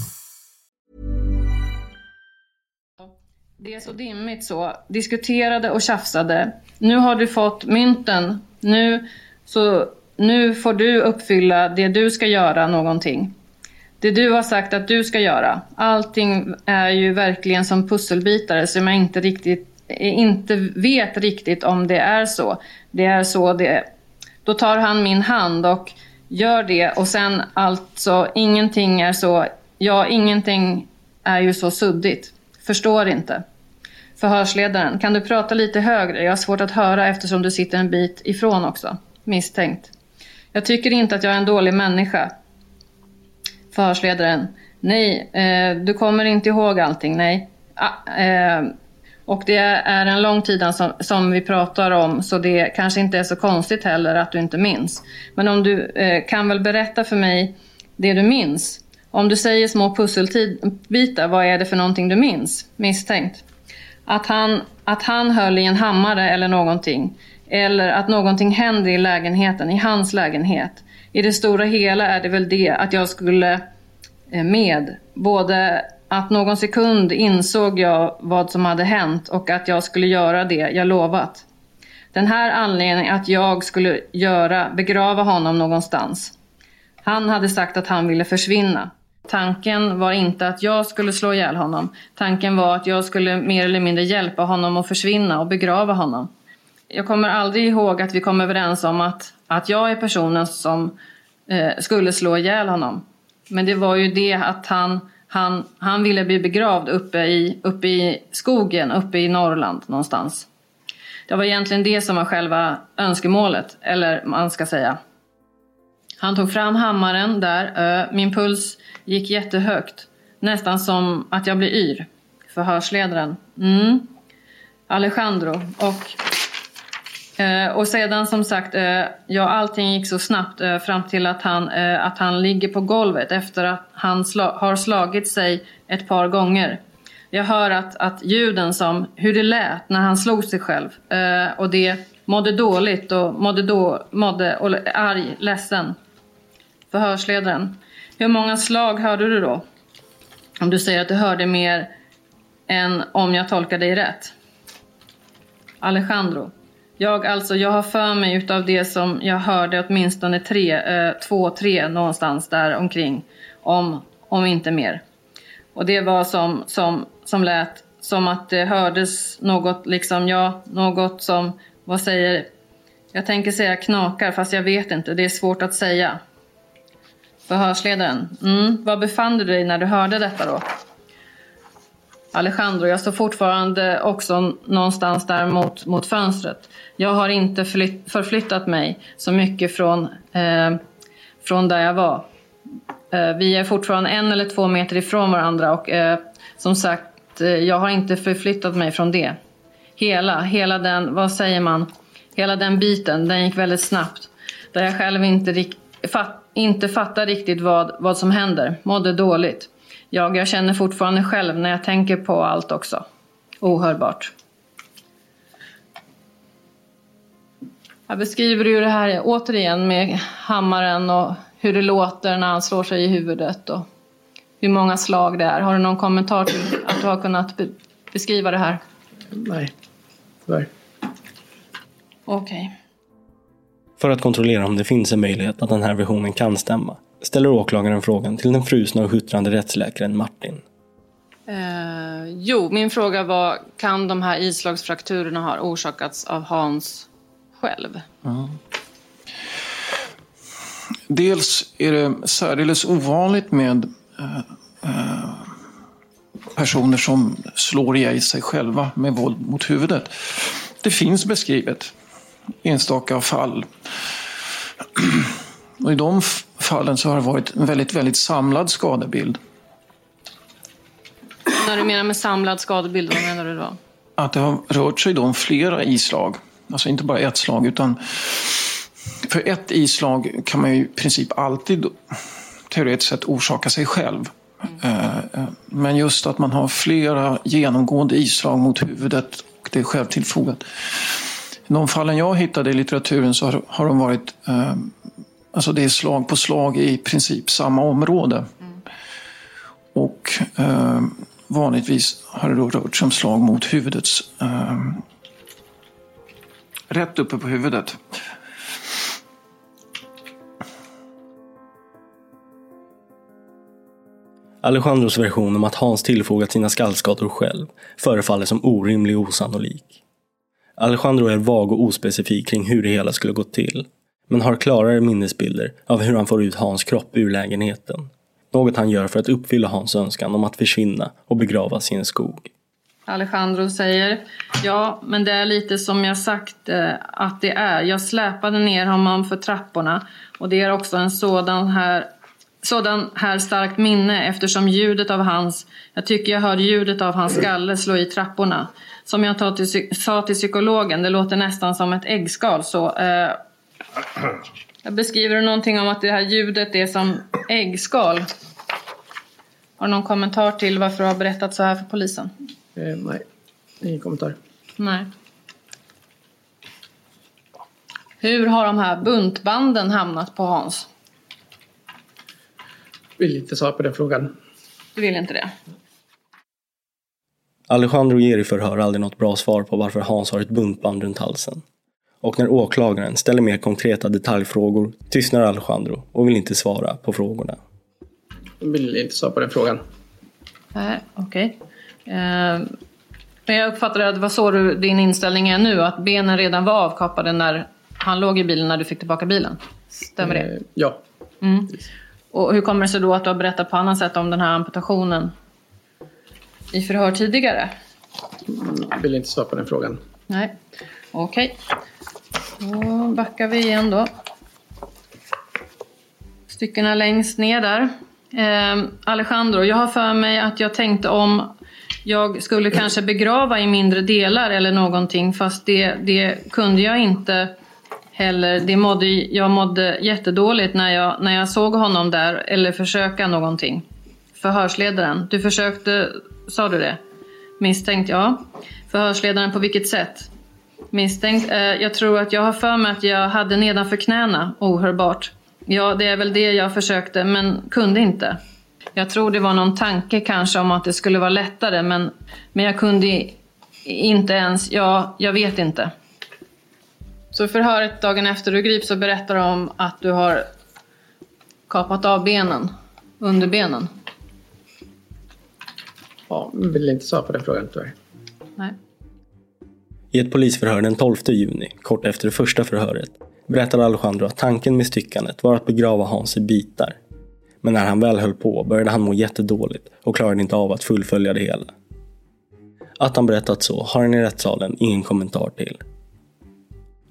[SPEAKER 2] Det är så dimmigt så. Diskuterade och tjafsade. Nu har du fått mynten. Nu Så nu får du uppfylla det du ska göra någonting. Det du har sagt att du ska göra. Allting är ju verkligen som pusselbitar som jag inte riktigt inte vet riktigt om det är så. Det är så det är. Då tar han min hand och gör det och sen alltså ingenting är så, ja ingenting är ju så suddigt. Förstår inte. Förhörsledaren, kan du prata lite högre? Jag har svårt att höra eftersom du sitter en bit ifrån också misstänkt. Jag tycker inte att jag är en dålig människa. Förhörsledaren. Nej, eh, du kommer inte ihåg allting, nej. Ah, eh, och det är en lång tid som, som, vi pratar om så det kanske inte är så konstigt heller att du inte minns. Men om du eh, kan väl berätta för mig det du minns? Om du säger små pusselbitar, vad är det för någonting du minns? Misstänkt. Att han, att han höll i en hammare eller någonting. Eller att någonting händer i lägenheten, i hans lägenhet. I det stora hela är det väl det att jag skulle eh, med. Både att någon sekund insåg jag vad som hade hänt och att jag skulle göra det jag lovat. Den här anledningen att jag skulle göra, begrava honom någonstans. Han hade sagt att han ville försvinna. Tanken var inte att jag skulle slå ihjäl honom. Tanken var att jag skulle mer eller mindre hjälpa honom att försvinna och begrava honom jag kommer aldrig ihåg att vi kom överens om att, att jag är personen som eh, skulle slå ihjäl honom. Men det var ju det att han, han, han ville bli begravd uppe i, uppe i skogen, uppe i Norrland någonstans. Det var egentligen det som var själva önskemålet, eller man ska säga. Han tog fram hammaren där, min puls gick jättehögt. Nästan som att jag blir yr. Förhörsledaren. Mm. Alejandro. Och och sedan som sagt, ja allting gick så snabbt fram till att han, att han ligger på golvet efter att han sla har slagit sig ett par gånger. Jag hör att, att ljuden som, hur det lät när han slog sig själv och det mådde dåligt och mådde, då, mådde och arg, ledsen. Förhörsledaren. Hur många slag hörde du då? Om du säger att du hörde mer än om jag tolkar dig rätt. Alejandro. Jag, alltså, jag har för mig utav det som jag hörde åtminstone tre, eh, två, tre någonstans där omkring. Om, om inte mer. Och det var som, som, som lät som att det hördes något, liksom, ja, något som, vad säger, jag tänker säga knakar fast jag vet inte, det är svårt att säga. Förhörsledaren, mm, var befann du dig när du hörde detta då? Alejandro, jag står fortfarande också någonstans där mot, mot fönstret. Jag har inte flytt, förflyttat mig så mycket från, eh, från där jag var. Eh, vi är fortfarande en eller två meter ifrån varandra och eh, som sagt, eh, jag har inte förflyttat mig från det. Hela, hela den, vad säger man, hela den biten, den gick väldigt snabbt. Där jag själv inte, fatt, inte fattar riktigt vad, vad som händer, mådde dåligt. Jag, jag känner fortfarande själv när jag tänker på allt också. Ohörbart. Jag beskriver ju det här återigen med hammaren och hur det låter när han slår sig i huvudet och hur många slag det är. Har du någon kommentar till att du har kunnat be beskriva det här?
[SPEAKER 4] Nej, tyvärr.
[SPEAKER 2] Okej. Okay.
[SPEAKER 1] För att kontrollera om det finns en möjlighet att den här versionen kan stämma ställer åklagaren frågan till den frusna och huttrande rättsläkaren Martin.
[SPEAKER 2] Eh, jo, min fråga var kan de här islagsfrakturerna ha orsakats av Hans själv? Mm.
[SPEAKER 5] Dels är det särdeles ovanligt med eh, eh, personer som slår ihjäl sig själva med våld mot huvudet. Det finns beskrivet enstaka fall. Och I de fallen så har det varit en väldigt, väldigt samlad skadebild.
[SPEAKER 2] När du menar med samlad skadebild, vad menar du då?
[SPEAKER 5] Att det har rört sig om flera islag. Alltså inte bara ett slag, utan för ett islag kan man ju i princip alltid teoretiskt sett orsaka sig själv. Mm. Men just att man har flera genomgående islag mot huvudet och det är självtillfogat. I de fallen jag hittade i litteraturen så har, har de varit eh, Alltså det är slag på slag i princip samma område. Mm. Och eh, vanligtvis har det då rört sig om slag mot huvudets... Eh, rätt uppe på huvudet.
[SPEAKER 1] Alejandros version om att Hans tillfogat sina skallskador själv förefaller som orimlig och osannolik. Alejandro är vag och ospecifik kring hur det hela skulle gått till men har klarare minnesbilder av hur han får ut Hans kropp ur lägenheten. Något han gör för att uppfylla Hans önskan om att försvinna och begravas i en skog.
[SPEAKER 2] Alejandro säger, ja, men det är lite som jag sagt eh, att det är. Jag släpade ner honom för trapporna och det är också en sådan här sådan här starkt minne eftersom ljudet av hans, jag tycker jag hör ljudet av hans skalle slå i trapporna. Som jag till, sa till psykologen, det låter nästan som ett äggskal så eh, jag beskriver du någonting om att det här ljudet är som äggskal? Har du någon kommentar till varför du har berättat så här för polisen?
[SPEAKER 4] Eh, nej, ingen kommentar.
[SPEAKER 2] Nej. Hur har de här buntbanden hamnat på Hans?
[SPEAKER 4] Vill inte svara på den frågan.
[SPEAKER 2] Du vill inte det?
[SPEAKER 1] Alejandro ger i förhör aldrig något bra svar på varför Hans har ett buntband runt halsen. Och när åklagaren ställer mer konkreta detaljfrågor tystnar Alejandro och vill inte svara på frågorna.
[SPEAKER 4] Jag vill inte svara på den frågan.
[SPEAKER 2] Nej, okej. Okay. Eh, men jag uppfattade att det var så du, din inställning är nu, att benen redan var avkapade när han låg i bilen när du fick tillbaka bilen. Stämmer det?
[SPEAKER 4] Eh, ja.
[SPEAKER 2] Mm. Och hur kommer det sig då att du har berättat på annat sätt om den här amputationen i förhör tidigare?
[SPEAKER 4] Jag vill inte svara på den frågan.
[SPEAKER 2] Nej, okej. Okay. Då backar vi igen då. Styckena längst ner där. Eh, Alejandro, jag har för mig att jag tänkte om jag skulle kanske begrava i mindre delar eller någonting fast det, det kunde jag inte heller. Det mådde, jag mådde jättedåligt när jag, när jag såg honom där eller försöka någonting. Förhörsledaren, du försökte, sa du det? Misstänkt, ja. Förhörsledaren på vilket sätt? misstänkt. Eh, jag tror att jag har för mig att jag hade nedanför knäna ohörbart. Ja, det är väl det jag försökte, men kunde inte. Jag tror det var någon tanke kanske om att det skulle vara lättare, men, men jag kunde inte ens, ja, jag vet inte. Så förhöret dagen efter du grips så berättar du om att du har kapat av benen, underbenen.
[SPEAKER 4] Ja, vill inte svara på den frågan tyvärr.
[SPEAKER 2] Nej.
[SPEAKER 1] I ett polisförhör den 12 juni, kort efter det första förhöret, berättade Alejandro att tanken med styckandet var att begrava Hans i bitar. Men när han väl höll på började han må jättedåligt och klarade inte av att fullfölja det hela. Att han berättat så har han i rättssalen ingen kommentar till.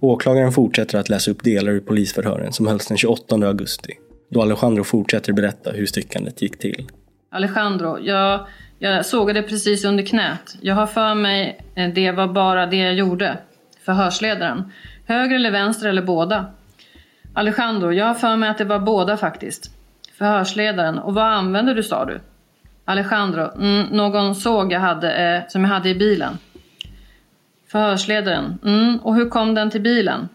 [SPEAKER 1] Åklagaren fortsätter att läsa upp delar ur polisförhören som hölls den 28 augusti, då Alejandro fortsätter berätta hur styckandet gick till.
[SPEAKER 2] Alejandro, jag, jag sågade precis under knät. Jag har för mig eh, det var bara det jag gjorde. Förhörsledaren. Höger eller vänster eller båda? Alejandro, jag har för mig att det var båda faktiskt. Förhörsledaren. Och vad använde du sa du? Alejandro, mm, någon såg jag hade, eh, som jag hade i bilen. Förhörsledaren, mm, och hur kom den till bilen?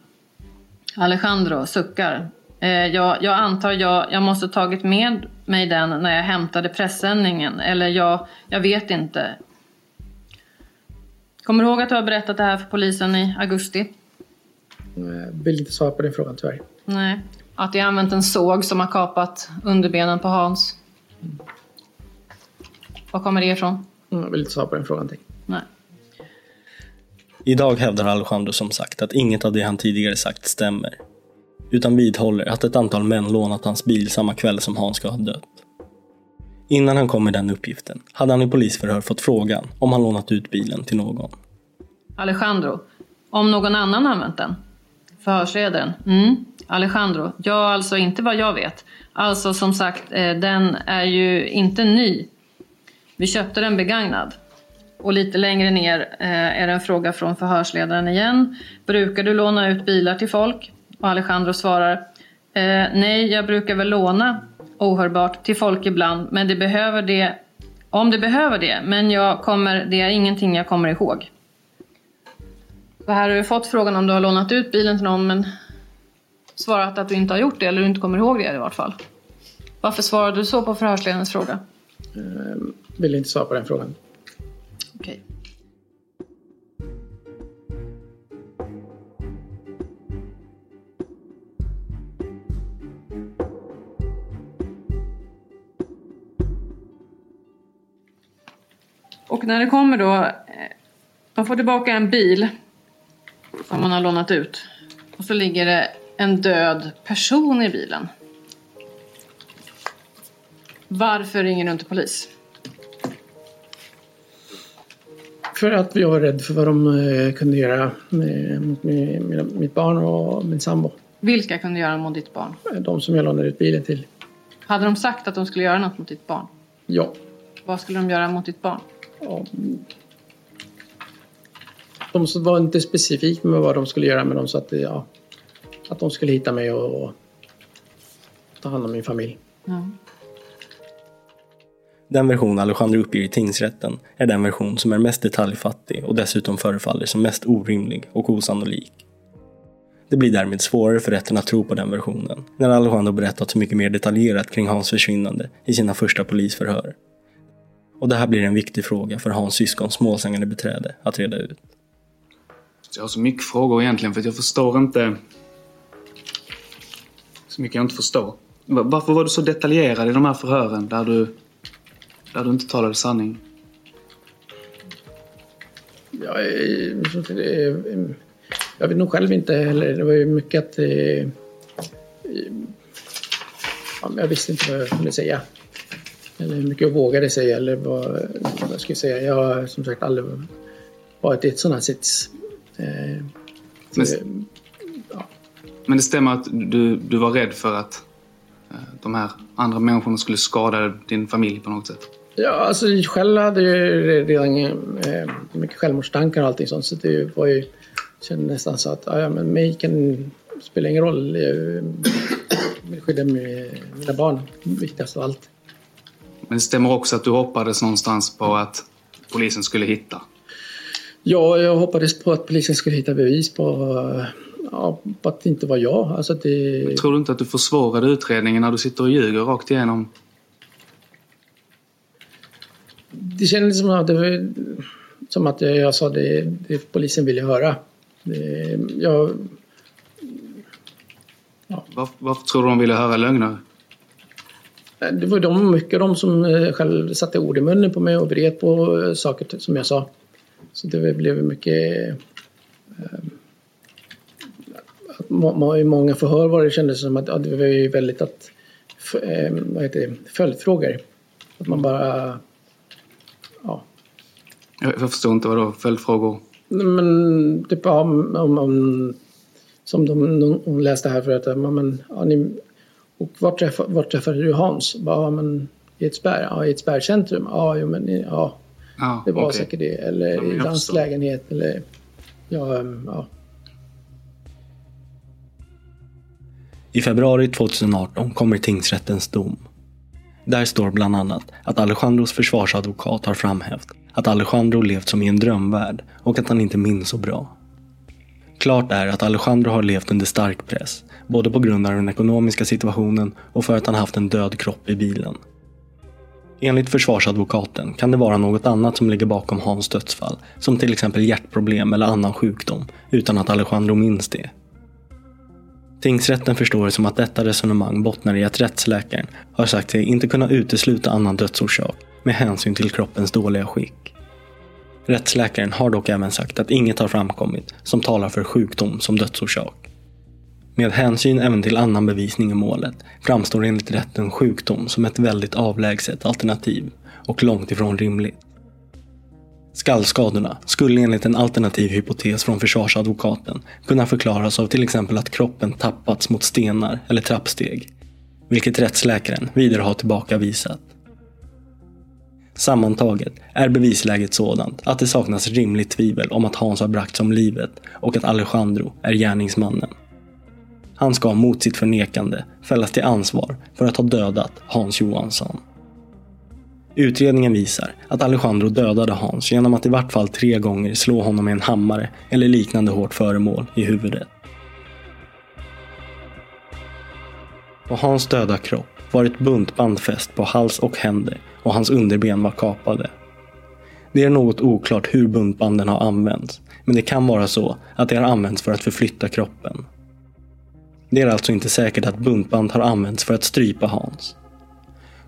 [SPEAKER 2] Alejandro suckar. Eh, jag, jag antar jag, jag måste tagit med mig den när jag hämtade pressändningen. Eller jag, jag vet inte. Kommer du ihåg att du har berättat det här för polisen i augusti?
[SPEAKER 4] Eh, Vill inte svara på den frågan tyvärr.
[SPEAKER 2] Nej. Att jag använt en såg som har kapat underbenen på Hans. Var kommer det ifrån?
[SPEAKER 4] Mm, Vill inte svara på den frågan. Tack.
[SPEAKER 2] Nej.
[SPEAKER 1] Idag hävdar Alejandro som sagt att inget av det han tidigare sagt stämmer. Utan vidhåller att ett antal män lånat hans bil samma kväll som Hans ska ha dött. Innan han kom med den uppgiften hade han i polisförhör fått frågan om han lånat ut bilen till någon.
[SPEAKER 2] Alejandro. Om någon annan använt den? Förhörsledaren. Mm. Alejandro. Ja, alltså inte vad jag vet. Alltså som sagt, eh, den är ju inte ny. Vi köpte den begagnad. Och lite längre ner eh, är det en fråga från förhörsledaren igen. Brukar du låna ut bilar till folk? Och Alejandro svarar. Eh, nej, jag brukar väl låna ohörbart till folk ibland, men det behöver det om det behöver det, men jag kommer, det är ingenting jag kommer ihåg. Så här har du fått frågan om du har lånat ut bilen till någon, men svarat att du inte har gjort det, eller du inte kommer ihåg det i vart fall. Varför svarade du så på förhörsledarens fråga?
[SPEAKER 4] Jag Vill inte svara på den frågan.
[SPEAKER 2] Och när det kommer då, eh, de får tillbaka en bil som man har lånat ut. Och så ligger det en död person i bilen. Varför ringer du inte polis?
[SPEAKER 4] För att jag var rädd för vad de eh, kunde göra mot mitt barn och min sambo.
[SPEAKER 2] Vilka kunde göra mot ditt barn?
[SPEAKER 4] De som jag lånade ut bilen till.
[SPEAKER 2] Hade de sagt att de skulle göra något mot ditt barn?
[SPEAKER 4] Ja.
[SPEAKER 2] Vad skulle de göra mot ditt barn?
[SPEAKER 4] Ja. De var inte specifikt med vad de skulle göra men de sa att, ja, att de skulle hitta mig och, och ta hand om min familj.
[SPEAKER 2] Ja.
[SPEAKER 1] Den version Alejandro uppger i tingsrätten är den version som är mest detaljfattig och dessutom förefaller som mest orimlig och osannolik. Det blir därmed svårare för rätten att tro på den versionen när Alejandro berättat så mycket mer detaljerat kring Hans försvinnande i sina första polisförhör. Och det här blir en viktig fråga för Hans syskons målsägande beträde att reda ut.
[SPEAKER 9] Jag har så mycket frågor egentligen för att jag förstår inte så mycket jag inte förstår. Va- Varför var du så detaljerad i de här förhören där du, där du inte talade sanning?
[SPEAKER 4] Jag, eh, jag vet nog själv inte heller. Det var ju mycket att... eh, eh, ja, Jag visste inte vad jag kunde säga. Eller hur mycket jag vågade säga eller vad, vad jag skulle säga. Jag har som sagt aldrig varit i ett sådant här sits. Eh, så,
[SPEAKER 9] Men- Men det stämmer att du, du var rädd för att eh, de här andra människorna skulle skada din familj på något sätt?
[SPEAKER 4] Ja, alltså själv hade jag ju redan eh, mycket självmordstankar och allting sånt. Så det var ju, kände nästan så att ja, ja, men mig kan spela ingen roll. Jag vill skydda mi- mina barn, viktigast av allt.
[SPEAKER 9] Men det stämmer också att du hoppades någonstans på att polisen skulle hitta.
[SPEAKER 4] Ja, jag hoppades på att polisen skulle hitta bevis på, ja, på att det inte var jag. Alltså det...
[SPEAKER 9] Tror du inte att du försvårade utredningen när du sitter och ljuger rakt igenom?
[SPEAKER 4] Det kändes som att, det, som att jag sa det, det polisen ville höra. Det, jag,
[SPEAKER 9] Varför, varför tror du de ville höra lögner?
[SPEAKER 4] Det var de, mycket de som eh, själv satte ord i munnen på mig och vred på eh, saker som jag sa. Så det blev mycket... Eh, I många förhör var det kändes som att ja, det var ju väldigt att... Eh, vad heter det? Följdfrågor. Att man bara... Ja.
[SPEAKER 9] Jag förstår inte vad då följdfrågor?
[SPEAKER 4] Men typ ja, om, om, som de, de läste här förut. Men, ja, ni, och vart, träffa, vart träffade du Hans? Ja, men i Edsberg? Ja, i Edsberg centrum? Ja, jo, men ja.
[SPEAKER 9] Ah,
[SPEAKER 4] det var
[SPEAKER 9] okay.
[SPEAKER 4] säkert det. Eller
[SPEAKER 9] Ja,
[SPEAKER 4] i hans lägenhet. Eller ja, um, ja.
[SPEAKER 1] I februari 2018 kommer tingsrättens dom. Där står bland annat att Alejandros försvarsadvokat har framhävt att Alejandro levt som i en drömvärld och att han inte minns så bra. Klart är att Alejandro har levt under stark press, både på grund av den ekonomiska situationen och för att han haft en död kropp i bilen. Enligt försvarsadvokaten kan det vara något annat som ligger bakom Hans dödsfall, som till exempel hjärtproblem eller annan sjukdom, utan att Alejandro minns det. Tingsrätten förstår det som att detta resonemang bottnar i att rättsläkaren har sagt sig inte kunna utesluta annan dödsorsak med hänsyn till kroppens dåliga skick. Rättsläkaren har dock även sagt att inget har framkommit som talar för sjukdom som dödsorsak. Med hänsyn även till annan bevisning i målet framstår enligt rätten sjukdom som ett väldigt avlägset alternativ och långt ifrån rimligt. Skallskadorna skulle enligt en alternativ hypotes från försvarsadvokaten kunna förklaras av till exempel att kroppen tappats mot stenar eller trappsteg, vilket rättsläkaren vidare har tillbakavisat. Sammantaget är bevisläget sådant att det saknas rimligt tvivel om att Hans har bragts om livet och att Alejandro är gärningsmannen. Han ska mot sitt förnekande fällas till ansvar för att ha dödat Hans Johansson. Utredningen visar att Alejandro dödade Hans genom att i vart fall tre gånger slå honom med en hammare eller liknande hårt föremål i huvudet. På Hans döda kropp var ett buntband fäst på hals och händer och hans underben var kapade. Det är något oklart hur buntbanden har använts, men det kan vara så att det har använts för att förflytta kroppen. Det är alltså inte säkert att buntband har använts för att strypa Hans.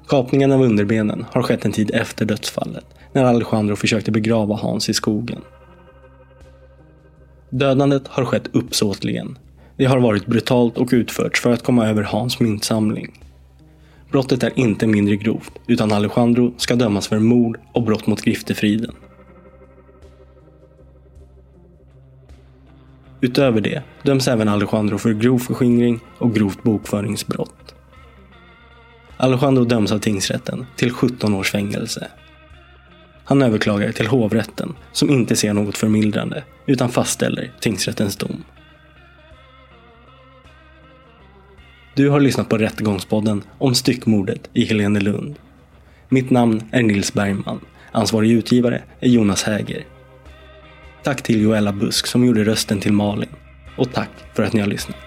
[SPEAKER 1] Kapningen av underbenen har skett en tid efter dödsfallet, när Alejandro försökte begrava Hans i skogen. Dödandet har skett uppsåtligen. Det har varit brutalt och utförts för att komma över Hans myntsamling. Brottet är inte mindre grovt, utan Alejandro ska dömas för mord och brott mot griftefriden. Utöver det döms även Alejandro för grov förskingring och grovt bokföringsbrott. Alejandro döms av tingsrätten till 17 års fängelse. Han överklagar till hovrätten som inte ser något förmildrande utan fastställer tingsrättens dom. Du har lyssnat på Rättegångspodden om styckmordet i Helenelund. Mitt namn är Nils Bergman. Ansvarig utgivare är Jonas Häger. Tack till Joella Busk som gjorde rösten till Malin. Och tack för att ni har lyssnat.